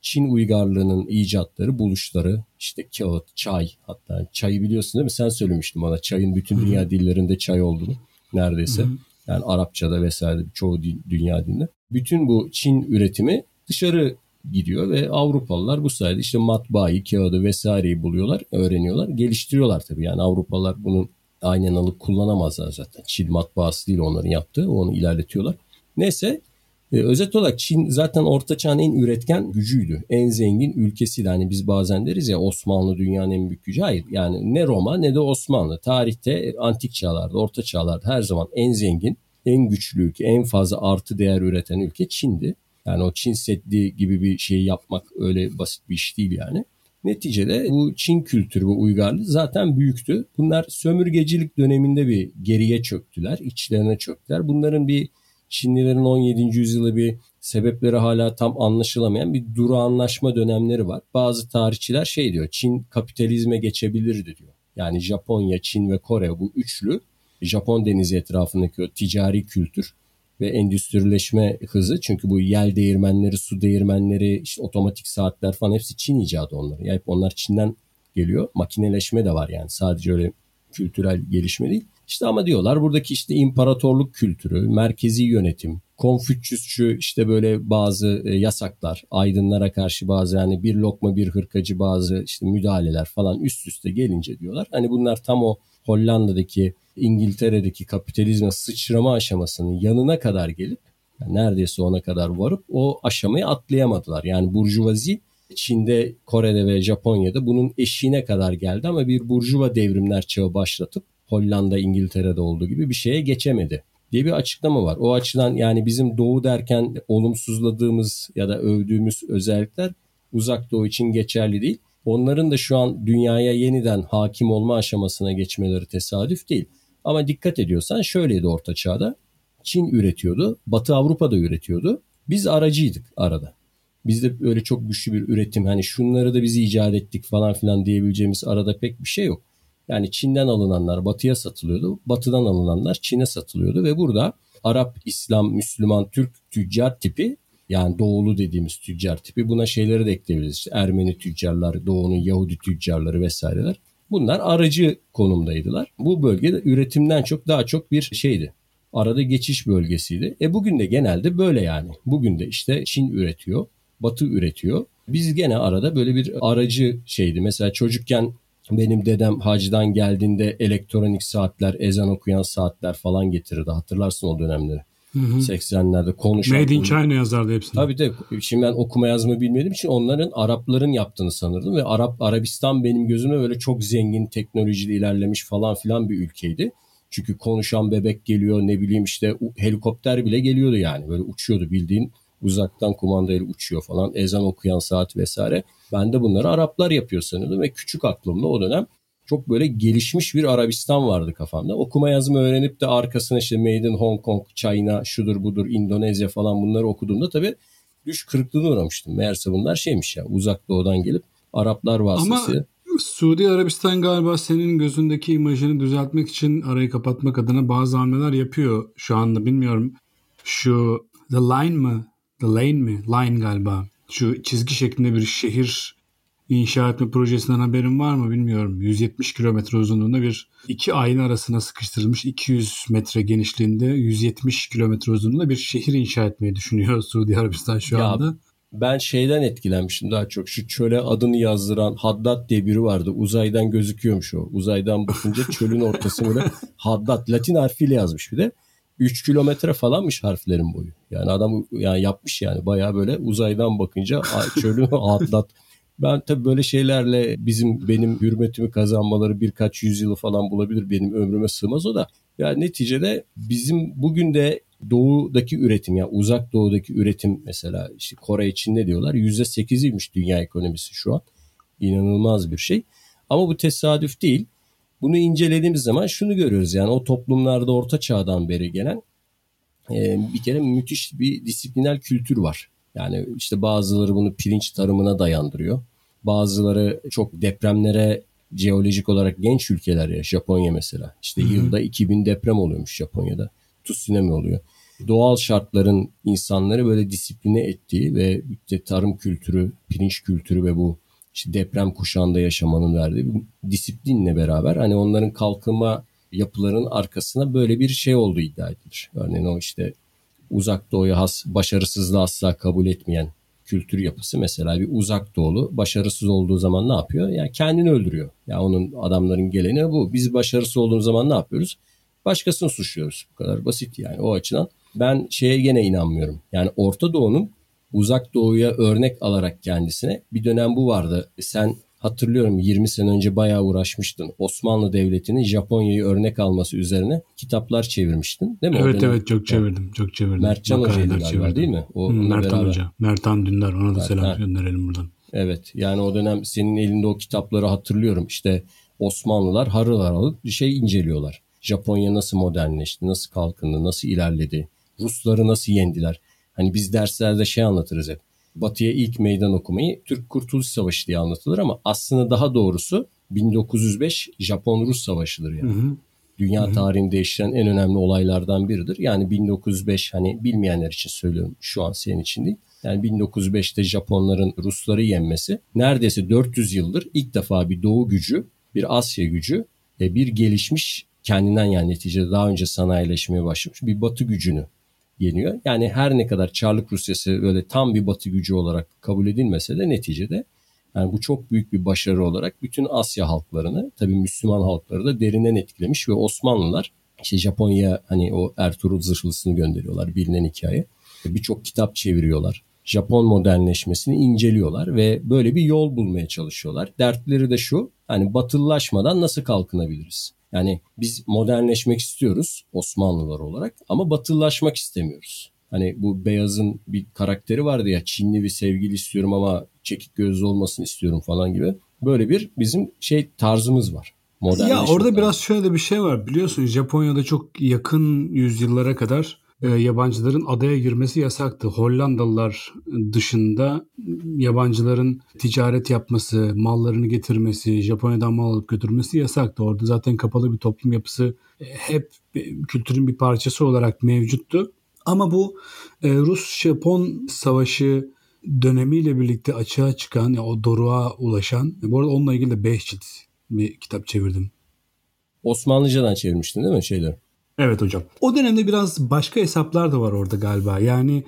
Çin uygarlığının icatları, buluşları, işte kağıt, çay hatta çayı biliyorsun değil mi? Sen söylemiştin bana çayın bütün dünya dillerinde çay olduğunu neredeyse. Yani Arapçada vesaire çoğu dünya dilinde. Bütün bu Çin üretimi dışarı gidiyor ve Avrupalılar bu sayede işte matbaayı, kağıdı vesaireyi buluyorlar, öğreniyorlar, geliştiriyorlar tabii. Yani Avrupalılar bunun aynen alıp kullanamazlar zaten. Çin matbaası değil onların yaptığı, onu ilerletiyorlar. Neyse e, özet olarak Çin zaten Orta Çağ'ın en üretken gücüydü. En zengin ülkesiydi. Hani biz bazen deriz ya Osmanlı dünyanın en büyük gücü. Hayır yani ne Roma ne de Osmanlı. Tarihte antik çağlarda, orta çağlarda her zaman en zengin, en güçlü ülke, en fazla artı değer üreten ülke Çin'di. Yani o Çin Seddi gibi bir şey yapmak öyle basit bir iş değil yani. Neticede bu Çin kültürü ve uygarlığı zaten büyüktü. Bunlar sömürgecilik döneminde bir geriye çöktüler, içlerine çöktüler. Bunların bir Çinlilerin 17. yüzyılı bir sebepleri hala tam anlaşılamayan bir durağanlaşma dönemleri var. Bazı tarihçiler şey diyor, Çin kapitalizme geçebilirdi diyor. Yani Japonya, Çin ve Kore bu üçlü Japon denizi etrafındaki o ticari kültür ve endüstrileşme hızı. Çünkü bu yel değirmenleri, su değirmenleri, işte otomatik saatler falan hepsi Çin icadı onları. Yani onlar Çin'den geliyor. Makineleşme de var yani sadece öyle kültürel gelişme değil. İşte ama diyorlar buradaki işte imparatorluk kültürü, merkezi yönetim, Konfüçyüsçü işte böyle bazı e, yasaklar, aydınlara karşı bazı yani bir lokma bir hırkacı bazı işte müdahaleler falan üst üste gelince diyorlar. Hani bunlar tam o Hollanda'daki İngiltere'deki kapitalizme sıçrama aşamasının yanına kadar gelip yani neredeyse ona kadar varıp o aşamayı atlayamadılar. Yani burjuvazi Çin'de, Kore'de ve Japonya'da bunun eşiğine kadar geldi ama bir burjuva devrimler çağı başlatıp Hollanda, İngiltere'de olduğu gibi bir şeye geçemedi diye bir açıklama var. O açıdan yani bizim doğu derken olumsuzladığımız ya da övdüğümüz özellikler uzak doğu için geçerli değil. Onların da şu an dünyaya yeniden hakim olma aşamasına geçmeleri tesadüf değil. Ama dikkat ediyorsan şöyleydi Orta Çağ'da. Çin üretiyordu, Batı Avrupa'da üretiyordu. Biz aracıydık arada. Bizde öyle çok güçlü bir üretim hani şunları da biz icat ettik falan filan diyebileceğimiz arada pek bir şey yok. Yani Çin'den alınanlar batıya satılıyordu. Batıdan alınanlar Çin'e satılıyordu ve burada Arap, İslam, Müslüman, Türk tüccar tipi yani doğulu dediğimiz tüccar tipi buna şeyleri de ekleyebiliriz. İşte Ermeni tüccarlar, doğunun Yahudi tüccarları vesaireler. Bunlar aracı konumdaydılar. Bu bölgede üretimden çok daha çok bir şeydi. Arada geçiş bölgesiydi. E bugün de genelde böyle yani. Bugün de işte Çin üretiyor, Batı üretiyor. Biz gene arada böyle bir aracı şeydi. Mesela çocukken benim dedem hacdan geldiğinde elektronik saatler, ezan okuyan saatler falan getirirdi. Hatırlarsın o dönemleri. Hı hı. 80'lerde konuşan. Made in China yazardı hepsini. Tabii de şimdi ben okuma yazma bilmediğim için onların Arapların yaptığını sanırdım ve Arap Arabistan benim gözüme böyle çok zengin teknolojide ilerlemiş falan filan bir ülkeydi. Çünkü konuşan bebek geliyor ne bileyim işte helikopter bile geliyordu yani böyle uçuyordu bildiğin uzaktan kumandayla uçuyor falan ezan okuyan saat vesaire. Ben de bunları Araplar yapıyor sanıyordum ve küçük aklımda o dönem çok böyle gelişmiş bir Arabistan vardı kafamda. Okuma yazma öğrenip de arkasına işte Made in Hong Kong, China, şudur budur, İndonezya falan bunları okuduğumda tabii düş kırıklığına uğramıştım. Meğerse bunlar şeymiş ya uzak doğudan gelip Araplar vasıtasıyla. Ama Suudi Arabistan galiba senin gözündeki imajını düzeltmek için arayı kapatmak adına bazı hamleler yapıyor şu anda bilmiyorum. Şu The Line mı? The Lane mi? Line galiba. Şu çizgi şeklinde bir şehir inşa etme projesinden haberin var mı bilmiyorum. 170 kilometre uzunluğunda bir iki ayna arasına sıkıştırılmış 200 metre genişliğinde 170 kilometre uzunluğunda bir şehir inşa etmeyi düşünüyor (laughs) Suudi Arabistan şu Ya, anda. Ben şeyden etkilenmiştim daha çok. Şu çöle adını yazdıran Haddad diye biri vardı. Uzaydan gözüküyormuş o. Uzaydan bakınca (laughs) çölün ortasına böyle Haddad Latin harfiyle yazmış bir de. 3 kilometre falanmış harflerin boyu. Yani adam yani yapmış yani bayağı böyle uzaydan bakınca çölün (laughs) Haddad. Ben tabii böyle şeylerle bizim benim hürmetimi kazanmaları birkaç yüzyılı falan bulabilir. Benim ömrüme sığmaz o da. Yani neticede bizim bugün de doğudaki üretim yani uzak doğudaki üretim mesela işte Kore için ne diyorlar? %8'iymiş dünya ekonomisi şu an. İnanılmaz bir şey. Ama bu tesadüf değil. Bunu incelediğimiz zaman şunu görüyoruz yani o toplumlarda orta çağdan beri gelen bir kere müthiş bir disipliner kültür var. Yani işte bazıları bunu pirinç tarımına dayandırıyor. Bazıları çok depremlere jeolojik olarak genç ülkeler ya Japonya mesela. İşte yılda 2000 deprem oluyormuş Japonya'da. Tsunami oluyor. Doğal şartların insanları böyle disipline ettiği ve işte tarım kültürü, pirinç kültürü ve bu işte deprem kuşağında yaşamanın verdiği bir disiplinle beraber hani onların kalkınma yapılarının arkasına böyle bir şey olduğu iddia edilir. Örneğin o işte uzak doğuya has başarısızlığı asla kabul etmeyen kültür yapısı mesela bir uzak doğulu başarısız olduğu zaman ne yapıyor? Yani kendini öldürüyor. Yani onun adamların geleni bu. Biz başarısız olduğumuz zaman ne yapıyoruz? Başkasını suçluyoruz. Bu kadar basit yani o açıdan. Ben şeye gene inanmıyorum. Yani Orta Doğu'nun uzak doğuya örnek alarak kendisine bir dönem bu vardı. Sen hatırlıyorum 20 sene önce bayağı uğraşmıştın. Osmanlı Devleti'nin Japonya'yı örnek alması üzerine kitaplar çevirmiştin. Değil mi? Evet evet çok çevirdim. Çok çevirdim. Mertcan Hoca'ydı galiba çevirdim. değil mi? O, Hı, Mertan beraber- Hoca. Mertan Dündar. Ona da selam Mertan. gönderelim buradan. Evet yani o dönem senin elinde o kitapları hatırlıyorum. İşte Osmanlılar harıl harıl bir şey inceliyorlar. Japonya nasıl modernleşti, nasıl kalkındı, nasıl ilerledi, Rusları nasıl yendiler. Hani biz derslerde şey anlatırız hep. Batı'ya ilk meydan okumayı Türk Kurtuluş Savaşı diye anlatılır ama aslında daha doğrusu 1905 Japon-Rus Savaşı'dır yani. Hı hı. Dünya tarihini değiştiren en önemli olaylardan biridir. Yani 1905 hani bilmeyenler için söylüyorum şu an senin için değil. Yani 1905'te Japonların Rusları yenmesi neredeyse 400 yıldır ilk defa bir doğu gücü, bir Asya gücü ve bir gelişmiş kendinden yani neticede daha önce sanayileşmeye başlamış bir batı gücünü yeniyor. Yani her ne kadar Çarlık Rusyası böyle tam bir batı gücü olarak kabul edilmese de neticede yani bu çok büyük bir başarı olarak bütün Asya halklarını tabii Müslüman halkları da derinden etkilemiş ve Osmanlılar işte Japonya hani o Ertuğrul zırhlısını gönderiyorlar bilinen hikaye. Birçok kitap çeviriyorlar. Japon modernleşmesini inceliyorlar ve böyle bir yol bulmaya çalışıyorlar. Dertleri de şu hani batılılaşmadan nasıl kalkınabiliriz? Yani biz modernleşmek istiyoruz Osmanlılar olarak ama batılılaşmak istemiyoruz. Hani bu beyazın bir karakteri vardı ya Çinli bir sevgili istiyorum ama çekik gözlü olmasını istiyorum falan gibi. Böyle bir bizim şey tarzımız var. Ya orada tarzı. biraz şöyle bir şey var. Biliyorsun Japonya'da çok yakın yüzyıllara kadar e, yabancıların adaya girmesi yasaktı. Hollandalılar dışında yabancıların ticaret yapması, mallarını getirmesi, Japonya'dan mal alıp götürmesi yasaktı. Orada zaten kapalı bir toplum yapısı e, hep kültürün bir parçası olarak mevcuttu. Ama bu e, Rus-Japon savaşı dönemiyle birlikte açığa çıkan, ya o doruğa ulaşan, bu arada onunla ilgili de 5 cilt bir kitap çevirdim. Osmanlıcadan çevirmiştin değil mi şeyleri? Evet hocam. O dönemde biraz başka hesaplar da var orada galiba. Yani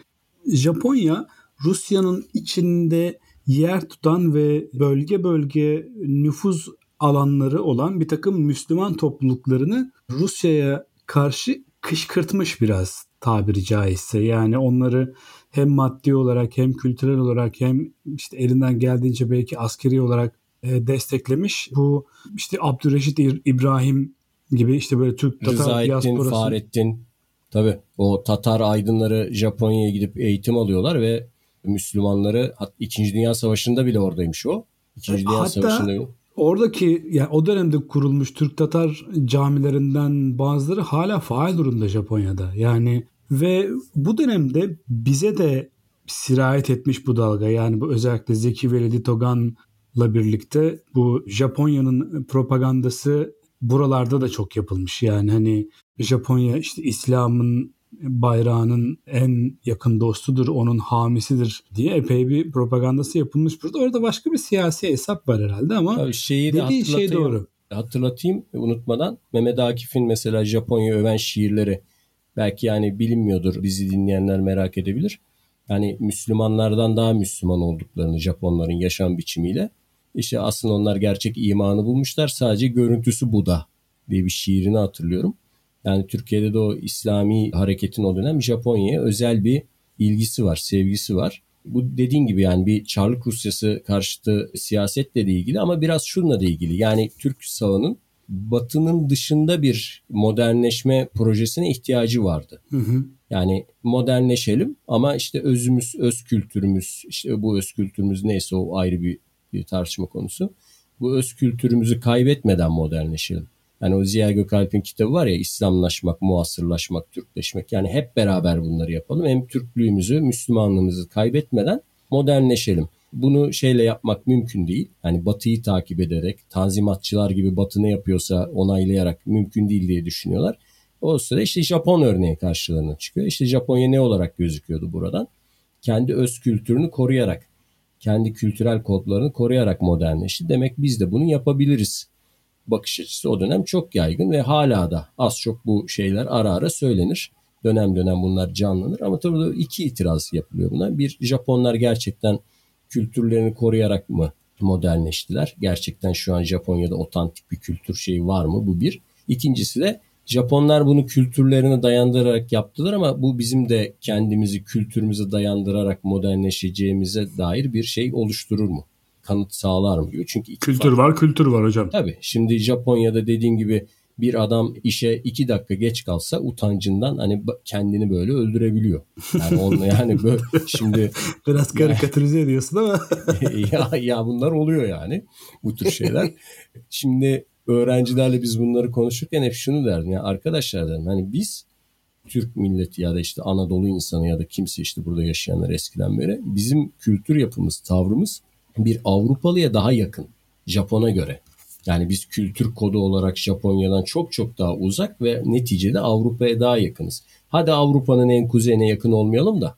Japonya Rusya'nın içinde yer tutan ve bölge bölge nüfuz alanları olan bir takım Müslüman topluluklarını Rusya'ya karşı kışkırtmış biraz tabiri caizse. Yani onları hem maddi olarak hem kültürel olarak hem işte elinden geldiğince belki askeri olarak e, desteklemiş. Bu işte Abdülreşit İ- İbrahim gibi işte böyle Türk Tatar Rızaettin, diasporası. Fahrettin. Tabii o Tatar aydınları Japonya'ya gidip eğitim alıyorlar ve Müslümanları hat- İkinci Dünya Savaşı'nda bile oradaymış o. İkinci Dünya Hatta- Savaşı'nda bile. Oradaki yani o dönemde kurulmuş Türk Tatar camilerinden bazıları hala faal durumda Japonya'da. Yani ve bu dönemde bize de sirayet etmiş bu dalga. Yani bu özellikle Zeki Velidi Togan birlikte bu Japonya'nın propagandası buralarda da çok yapılmış. Yani hani Japonya işte İslam'ın bayrağının en yakın dostudur, onun hamisidir diye epey bir propagandası yapılmış burada. Orada başka bir siyasi hesap var herhalde ama Tabii şeyi de dediği şey doğru. Hatırlatayım unutmadan Mehmet Akif'in mesela Japonya öven şiirleri belki yani bilinmiyordur bizi dinleyenler merak edebilir. Yani Müslümanlardan daha Müslüman olduklarını Japonların yaşam biçimiyle işte aslında onlar gerçek imanı bulmuşlar sadece görüntüsü Buda diye bir şiirini hatırlıyorum. Yani Türkiye'de de o İslami hareketin o dönem Japonya'ya özel bir ilgisi var, sevgisi var. Bu dediğin gibi yani bir Çarlık Rusyası karşıtı siyasetle de ilgili ama biraz şununla da ilgili. Yani Türk sağının Batı'nın dışında bir modernleşme projesine ihtiyacı vardı. Hı hı. Yani modernleşelim ama işte özümüz, öz kültürümüz, işte bu öz kültürümüz neyse o ayrı bir, bir tartışma konusu. Bu öz kültürümüzü kaybetmeden modernleşelim. Yani o Ziya Gökalp'in kitabı var ya İslamlaşmak, muasırlaşmak, Türkleşmek. Yani hep beraber bunları yapalım. Hem Türklüğümüzü, Müslümanlığımızı kaybetmeden modernleşelim. Bunu şeyle yapmak mümkün değil. Yani Batı'yı takip ederek, tanzimatçılar gibi Batı ne yapıyorsa onaylayarak mümkün değil diye düşünüyorlar. O sırada işte Japon örneği karşılarına çıkıyor. İşte Japonya ne olarak gözüküyordu buradan? Kendi öz kültürünü koruyarak, kendi kültürel kodlarını koruyarak modernleşti. Demek biz de bunu yapabiliriz bakış açısı o dönem çok yaygın ve hala da az çok bu şeyler ara ara söylenir. Dönem dönem bunlar canlanır ama tabii iki itiraz yapılıyor buna. Bir Japonlar gerçekten kültürlerini koruyarak mı modernleştiler? Gerçekten şu an Japonya'da otantik bir kültür şeyi var mı? Bu bir. İkincisi de Japonlar bunu kültürlerine dayandırarak yaptılar ama bu bizim de kendimizi kültürümüze dayandırarak modernleşeceğimize dair bir şey oluşturur mu? kanıt sağlar mı diyor. Çünkü kültür var, kültür var hocam. Tabii. Şimdi Japonya'da dediğin gibi bir adam işe iki dakika geç kalsa utancından hani kendini böyle öldürebiliyor. Yani onu (laughs) yani böyle şimdi biraz karikatürize yani, ediyorsun ama (laughs) ya ya bunlar oluyor yani bu tür şeyler. (laughs) Şimdi öğrencilerle biz bunları konuşurken hep şunu derdim ya arkadaşlar dedim hani biz Türk milleti ya da işte Anadolu insanı ya da kimse işte burada yaşayanlar eskiden beri bizim kültür yapımız, tavrımız bir Avrupalıya daha yakın Japon'a göre. Yani biz kültür kodu olarak Japonya'dan çok çok daha uzak ve neticede Avrupa'ya daha yakınız. Hadi Avrupa'nın en kuzeyine yakın olmayalım da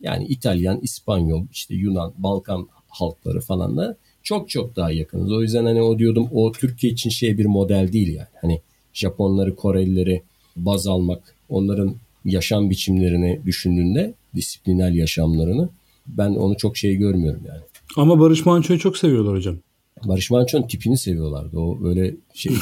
yani İtalyan, İspanyol, işte Yunan, Balkan halkları falan da çok çok daha yakınız. O yüzden hani o diyordum o Türkiye için şey bir model değil yani. Hani Japonları, Korelileri baz almak, onların yaşam biçimlerini düşündüğünde disiplinel yaşamlarını ben onu çok şey görmüyorum yani. Ama Barış Manço'yu çok seviyorlar hocam. Barış Manço'nun tipini seviyorlardı. O böyle şey. (laughs)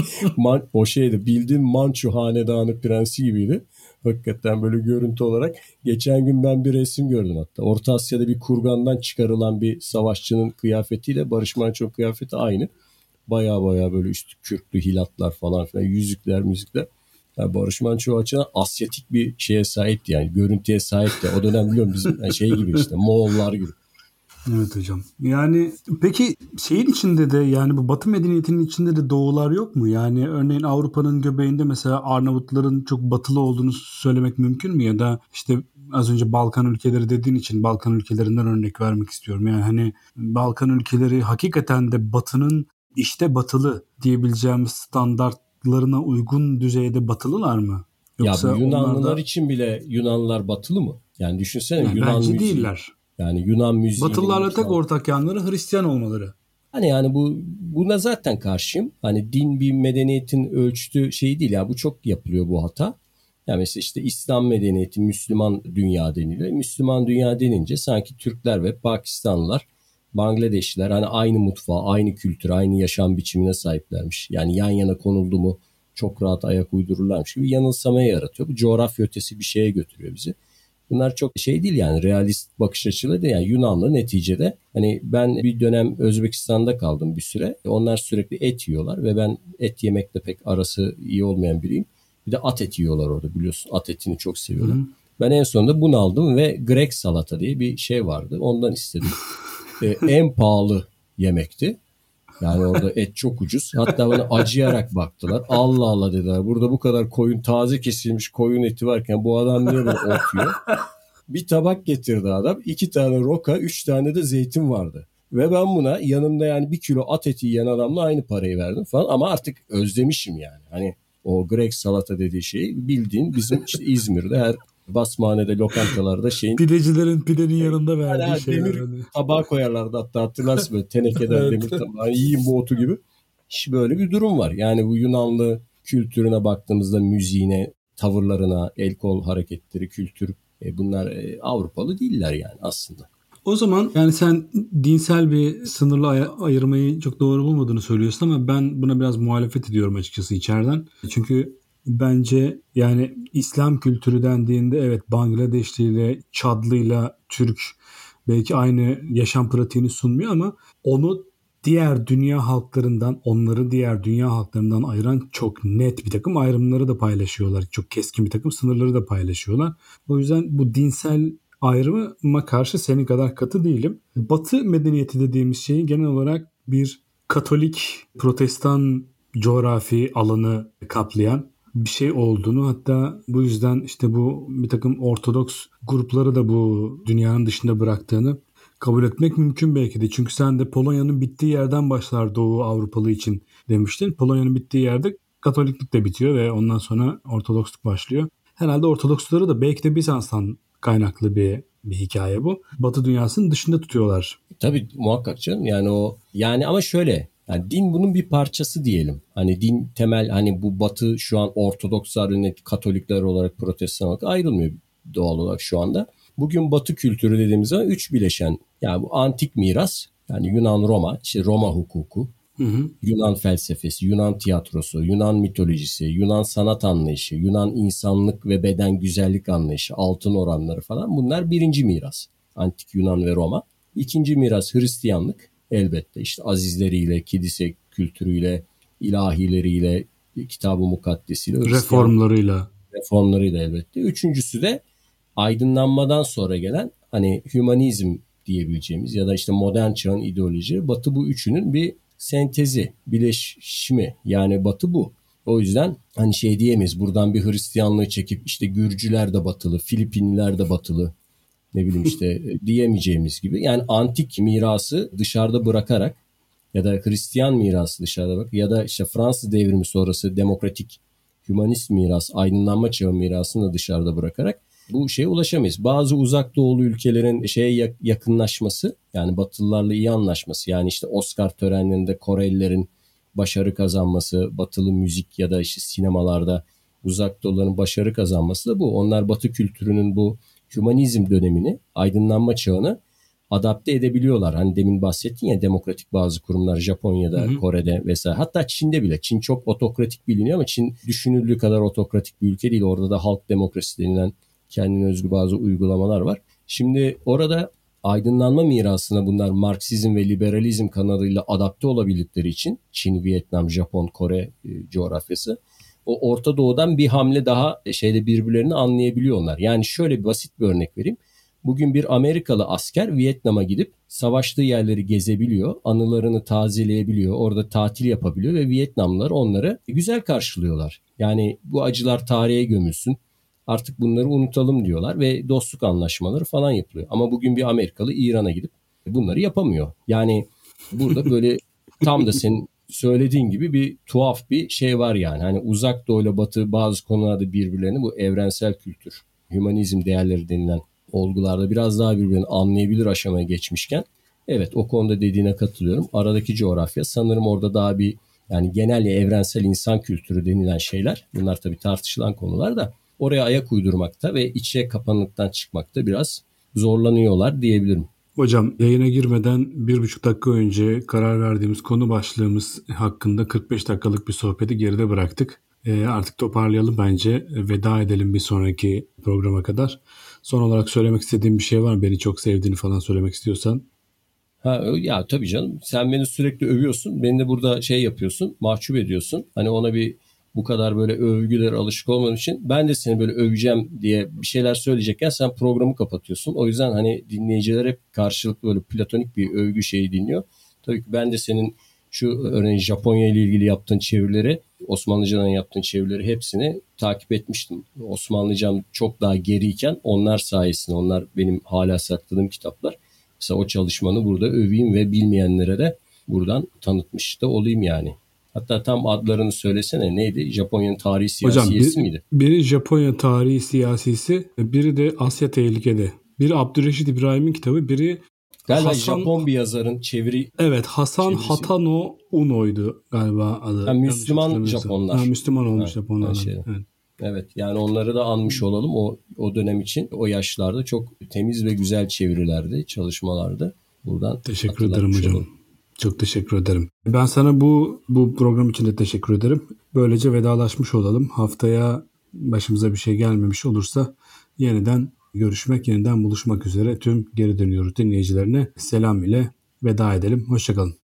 (laughs) Man, o şeydi bildiğin Manço hanedanı prensi gibiydi. Hakikaten böyle görüntü olarak. Geçen gün ben bir resim gördüm hatta. Orta Asya'da bir kurgandan çıkarılan bir savaşçının kıyafetiyle Barış Manço'nun kıyafeti aynı. Baya baya böyle üstü kürklü hilatlar falan filan yüzükler müzikler. Yani Barış Manço açıdan asyatik bir şeye sahipti yani görüntüye sahipti. O dönem biliyorum bizim yani şey gibi işte Moğollar gibi. Evet hocam. Yani peki şeyin içinde de yani bu Batı medeniyetinin içinde de doğular yok mu? Yani örneğin Avrupa'nın göbeğinde mesela Arnavutların çok batılı olduğunu söylemek mümkün mü? Ya da işte az önce Balkan ülkeleri dediğin için Balkan ülkelerinden örnek vermek istiyorum. Yani hani Balkan ülkeleri hakikaten de batının işte batılı diyebileceğimiz standart şartlarına uygun düzeyde batılılar mı? Yoksa ya bu Yunanlılar da... için bile Yunanlılar batılı mı? Yani düşünsene yani Yunan müziği. değiller. Yani Yunan müziği. Batılılarla tek ortak yanları Hristiyan olmaları. Hani yani bu buna zaten karşıyım. Hani din bir medeniyetin ölçtüğü şey değil ya. Bu çok yapılıyor bu hata. Yani mesela işte İslam medeniyeti, Müslüman dünya deniliyor. Müslüman dünya denince sanki Türkler ve Pakistanlılar Bangladeşliler hani aynı mutfağa, aynı kültür, aynı yaşam biçimine sahiplermiş. Yani yan yana konuldu mu çok rahat ayak uydururlarmış gibi yanılsamaya yaratıyor. Bu coğrafya ötesi bir şeye götürüyor bizi. Bunlar çok şey değil yani realist bakış açıları değil. Yani Yunanlı neticede hani ben bir dönem Özbekistan'da kaldım bir süre. Onlar sürekli et yiyorlar ve ben et yemekle pek arası iyi olmayan biriyim. Bir de at eti yiyorlar orada biliyorsun. At etini çok seviyorlar. Hı. Ben en sonunda bunu aldım ve Grek salata diye bir şey vardı. Ondan istedim. (laughs) e, en pahalı yemekti. Yani orada et çok ucuz. Hatta bana acıyarak baktılar. Allah Allah dediler. Burada bu kadar koyun taze kesilmiş koyun eti varken bu adam niye böyle ot? Bir tabak getirdi adam. iki tane roka, üç tane de zeytin vardı. Ve ben buna yanımda yani bir kilo at eti yiyen adamla aynı parayı verdim falan. Ama artık özlemişim yani. Hani o Grek salata dediği şeyi bildiğin bizim işte İzmir'de her basmanede, lokantalarda (laughs) şeyin... Pidecilerin pidenin yanında verdiği yani şeyler. Demir hani. tabağa koyarlardı hatta hatırlarsın böyle tenekeden evet. demir tabağı. Yiyeyim bu otu gibi. İşte böyle bir durum var. Yani bu Yunanlı kültürüne baktığımızda müziğine, tavırlarına, el kol hareketleri, kültür e, bunlar e, Avrupalı değiller yani aslında. O zaman yani sen dinsel bir sınırlı ay- ayırmayı çok doğru bulmadığını söylüyorsun ama ben buna biraz muhalefet ediyorum açıkçası içeriden. Çünkü bence yani İslam kültürü dendiğinde evet Bangladeşli ile Çadlı ile Türk belki aynı yaşam pratiğini sunmuyor ama onu diğer dünya halklarından, onları diğer dünya halklarından ayıran çok net bir takım ayrımları da paylaşıyorlar. Çok keskin bir takım sınırları da paylaşıyorlar. O yüzden bu dinsel ayrıma karşı senin kadar katı değilim. Batı medeniyeti dediğimiz şeyi genel olarak bir Katolik, Protestan coğrafi alanı kaplayan bir şey olduğunu hatta bu yüzden işte bu bir takım Ortodoks grupları da bu dünyanın dışında bıraktığını kabul etmek mümkün belki de. Çünkü sen de Polonya'nın bittiği yerden başlar Doğu Avrupalı için demiştin. Polonya'nın bittiği yerde Katoliklik de bitiyor ve ondan sonra Ortodoksluk başlıyor. Herhalde Ortodoksları da belki de Bizans'tan kaynaklı bir bir hikaye bu. Batı dünyasının dışında tutuyorlar. Tabii muhakkak canım. Yani o yani ama şöyle yani din bunun bir parçası diyelim. Hani din temel hani bu batı şu an Ortodokslar Katolikler olarak protestan olarak ayrılmıyor doğal olarak şu anda. Bugün batı kültürü dediğimiz zaman üç bileşen. Yani bu antik miras yani Yunan Roma, işte Roma hukuku, Hı hı. Yunan felsefesi, Yunan tiyatrosu, Yunan mitolojisi, Yunan sanat anlayışı, Yunan insanlık ve beden güzellik anlayışı, altın oranları falan bunlar birinci miras. Antik Yunan ve Roma. İkinci miras Hristiyanlık elbette işte azizleriyle, kilise kültürüyle, ilahileriyle, kitabı mukaddesiyle. Reformlarıyla. Reformlarıyla elbette. Üçüncüsü de aydınlanmadan sonra gelen hani hümanizm diyebileceğimiz ya da işte modern çağın ideoloji. Batı bu üçünün bir sentezi, bileşimi. Yani Batı bu. O yüzden hani şey diyemeyiz buradan bir Hristiyanlığı çekip işte Gürcüler de batılı, Filipinliler de batılı ne bileyim işte (laughs) diyemeyeceğimiz gibi. Yani antik mirası dışarıda bırakarak ya da Hristiyan mirası dışarıda bak ya da işte Fransız devrimi sonrası demokratik hümanist miras, aydınlanma çağı mirasını da dışarıda bırakarak bu şeye ulaşamayız. Bazı uzak doğulu ülkelerin şeye yakınlaşması yani Batılılarla iyi anlaşması yani işte Oscar törenlerinde Korelilerin başarı kazanması, batılı müzik ya da işte sinemalarda uzak doğuların başarı kazanması da bu. Onlar batı kültürünün bu hümanizm dönemini, aydınlanma çağını adapte edebiliyorlar. Hani demin bahsettin ya demokratik bazı kurumlar Japonya'da, hı hı. Kore'de vesaire. Hatta Çin'de bile. Çin çok otokratik biliniyor ama Çin düşünüldüğü kadar otokratik bir ülke değil. Orada da halk demokrasi denilen kendine özgü bazı uygulamalar var. Şimdi orada aydınlanma mirasına bunlar Marksizm ve liberalizm kanalıyla adapte olabildikleri için Çin, Vietnam, Japon, Kore e, coğrafyası o Orta Doğu'dan bir hamle daha e, şeyde birbirlerini anlayabiliyorlar. Yani şöyle bir basit bir örnek vereyim. Bugün bir Amerikalı asker Vietnam'a gidip savaştığı yerleri gezebiliyor, anılarını tazeleyebiliyor, orada tatil yapabiliyor ve Vietnamlılar onları güzel karşılıyorlar. Yani bu acılar tarihe gömülsün, artık bunları unutalım diyorlar ve dostluk anlaşmaları falan yapılıyor. Ama bugün bir Amerikalı İran'a gidip bunları yapamıyor. Yani burada böyle (laughs) tam da senin söylediğin gibi bir tuhaf bir şey var yani. Hani uzak doğuyla batı bazı konularda birbirlerini bu evrensel kültür, hümanizm değerleri denilen olgularda biraz daha birbirini anlayabilir aşamaya geçmişken evet o konuda dediğine katılıyorum. Aradaki coğrafya sanırım orada daha bir yani genel ya evrensel insan kültürü denilen şeyler bunlar tabii tartışılan konular da oraya ayak uydurmakta ve içe kapanıktan çıkmakta biraz zorlanıyorlar diyebilirim. Hocam yayına girmeden bir buçuk dakika önce karar verdiğimiz konu başlığımız hakkında 45 dakikalık bir sohbeti geride bıraktık. E, artık toparlayalım bence. Veda edelim bir sonraki programa kadar. Son olarak söylemek istediğim bir şey var mı? Beni çok sevdiğini falan söylemek istiyorsan. Ha, ya tabii canım. Sen beni sürekli övüyorsun. Beni de burada şey yapıyorsun. Mahcup ediyorsun. Hani ona bir bu kadar böyle övgüler alışık olmadığım için ben de seni böyle öveceğim diye bir şeyler söyleyecekken sen programı kapatıyorsun. O yüzden hani dinleyiciler hep karşılıklı böyle platonik bir övgü şeyi dinliyor. Tabii ki ben de senin Şu örneğin Japonya ile ilgili yaptığın çevirileri, Osmanlıcadan yaptığın çevirileri hepsini takip etmiştim. Osmanlıcam çok daha geriyken onlar sayesinde, onlar benim hala sakladığım kitaplar. Mesela o çalışmanı burada öveyim ve bilmeyenlere de buradan tanıtmış da olayım yani. Hatta tam adlarını söylesene neydi? Japonya'nın tarihi siyasiyesi Hocam, bir, miydi? Biri Japonya tarihi siyasisi, biri de Asya tehlikede. Biri Abdülreşit İbrahim'in kitabı, biri Galiba Hasan- Japon bir yazarın çeviri evet Hasan Çevirisi. Hatano Uno'ydu galiba adı. Ha, Müslüman. Japonlar. Ha, Müslüman olmuş Ha, Japonlar. şey. Evet. Evet yani onları da anmış olalım. O o dönem için o yaşlarda çok temiz ve güzel çevirilerdi, çalışmalardı. Buradan Teşekkür ederim hocam. olalım. Çok teşekkür ederim. Ben sana bu bu program için de teşekkür ederim. Böylece vedalaşmış olalım. Haftaya başımıza bir şey gelmemiş olursa yeniden görüşmek, yeniden buluşmak üzere tüm geri dönüyoruz dinleyicilerine selam ile veda edelim. Hoşçakalın.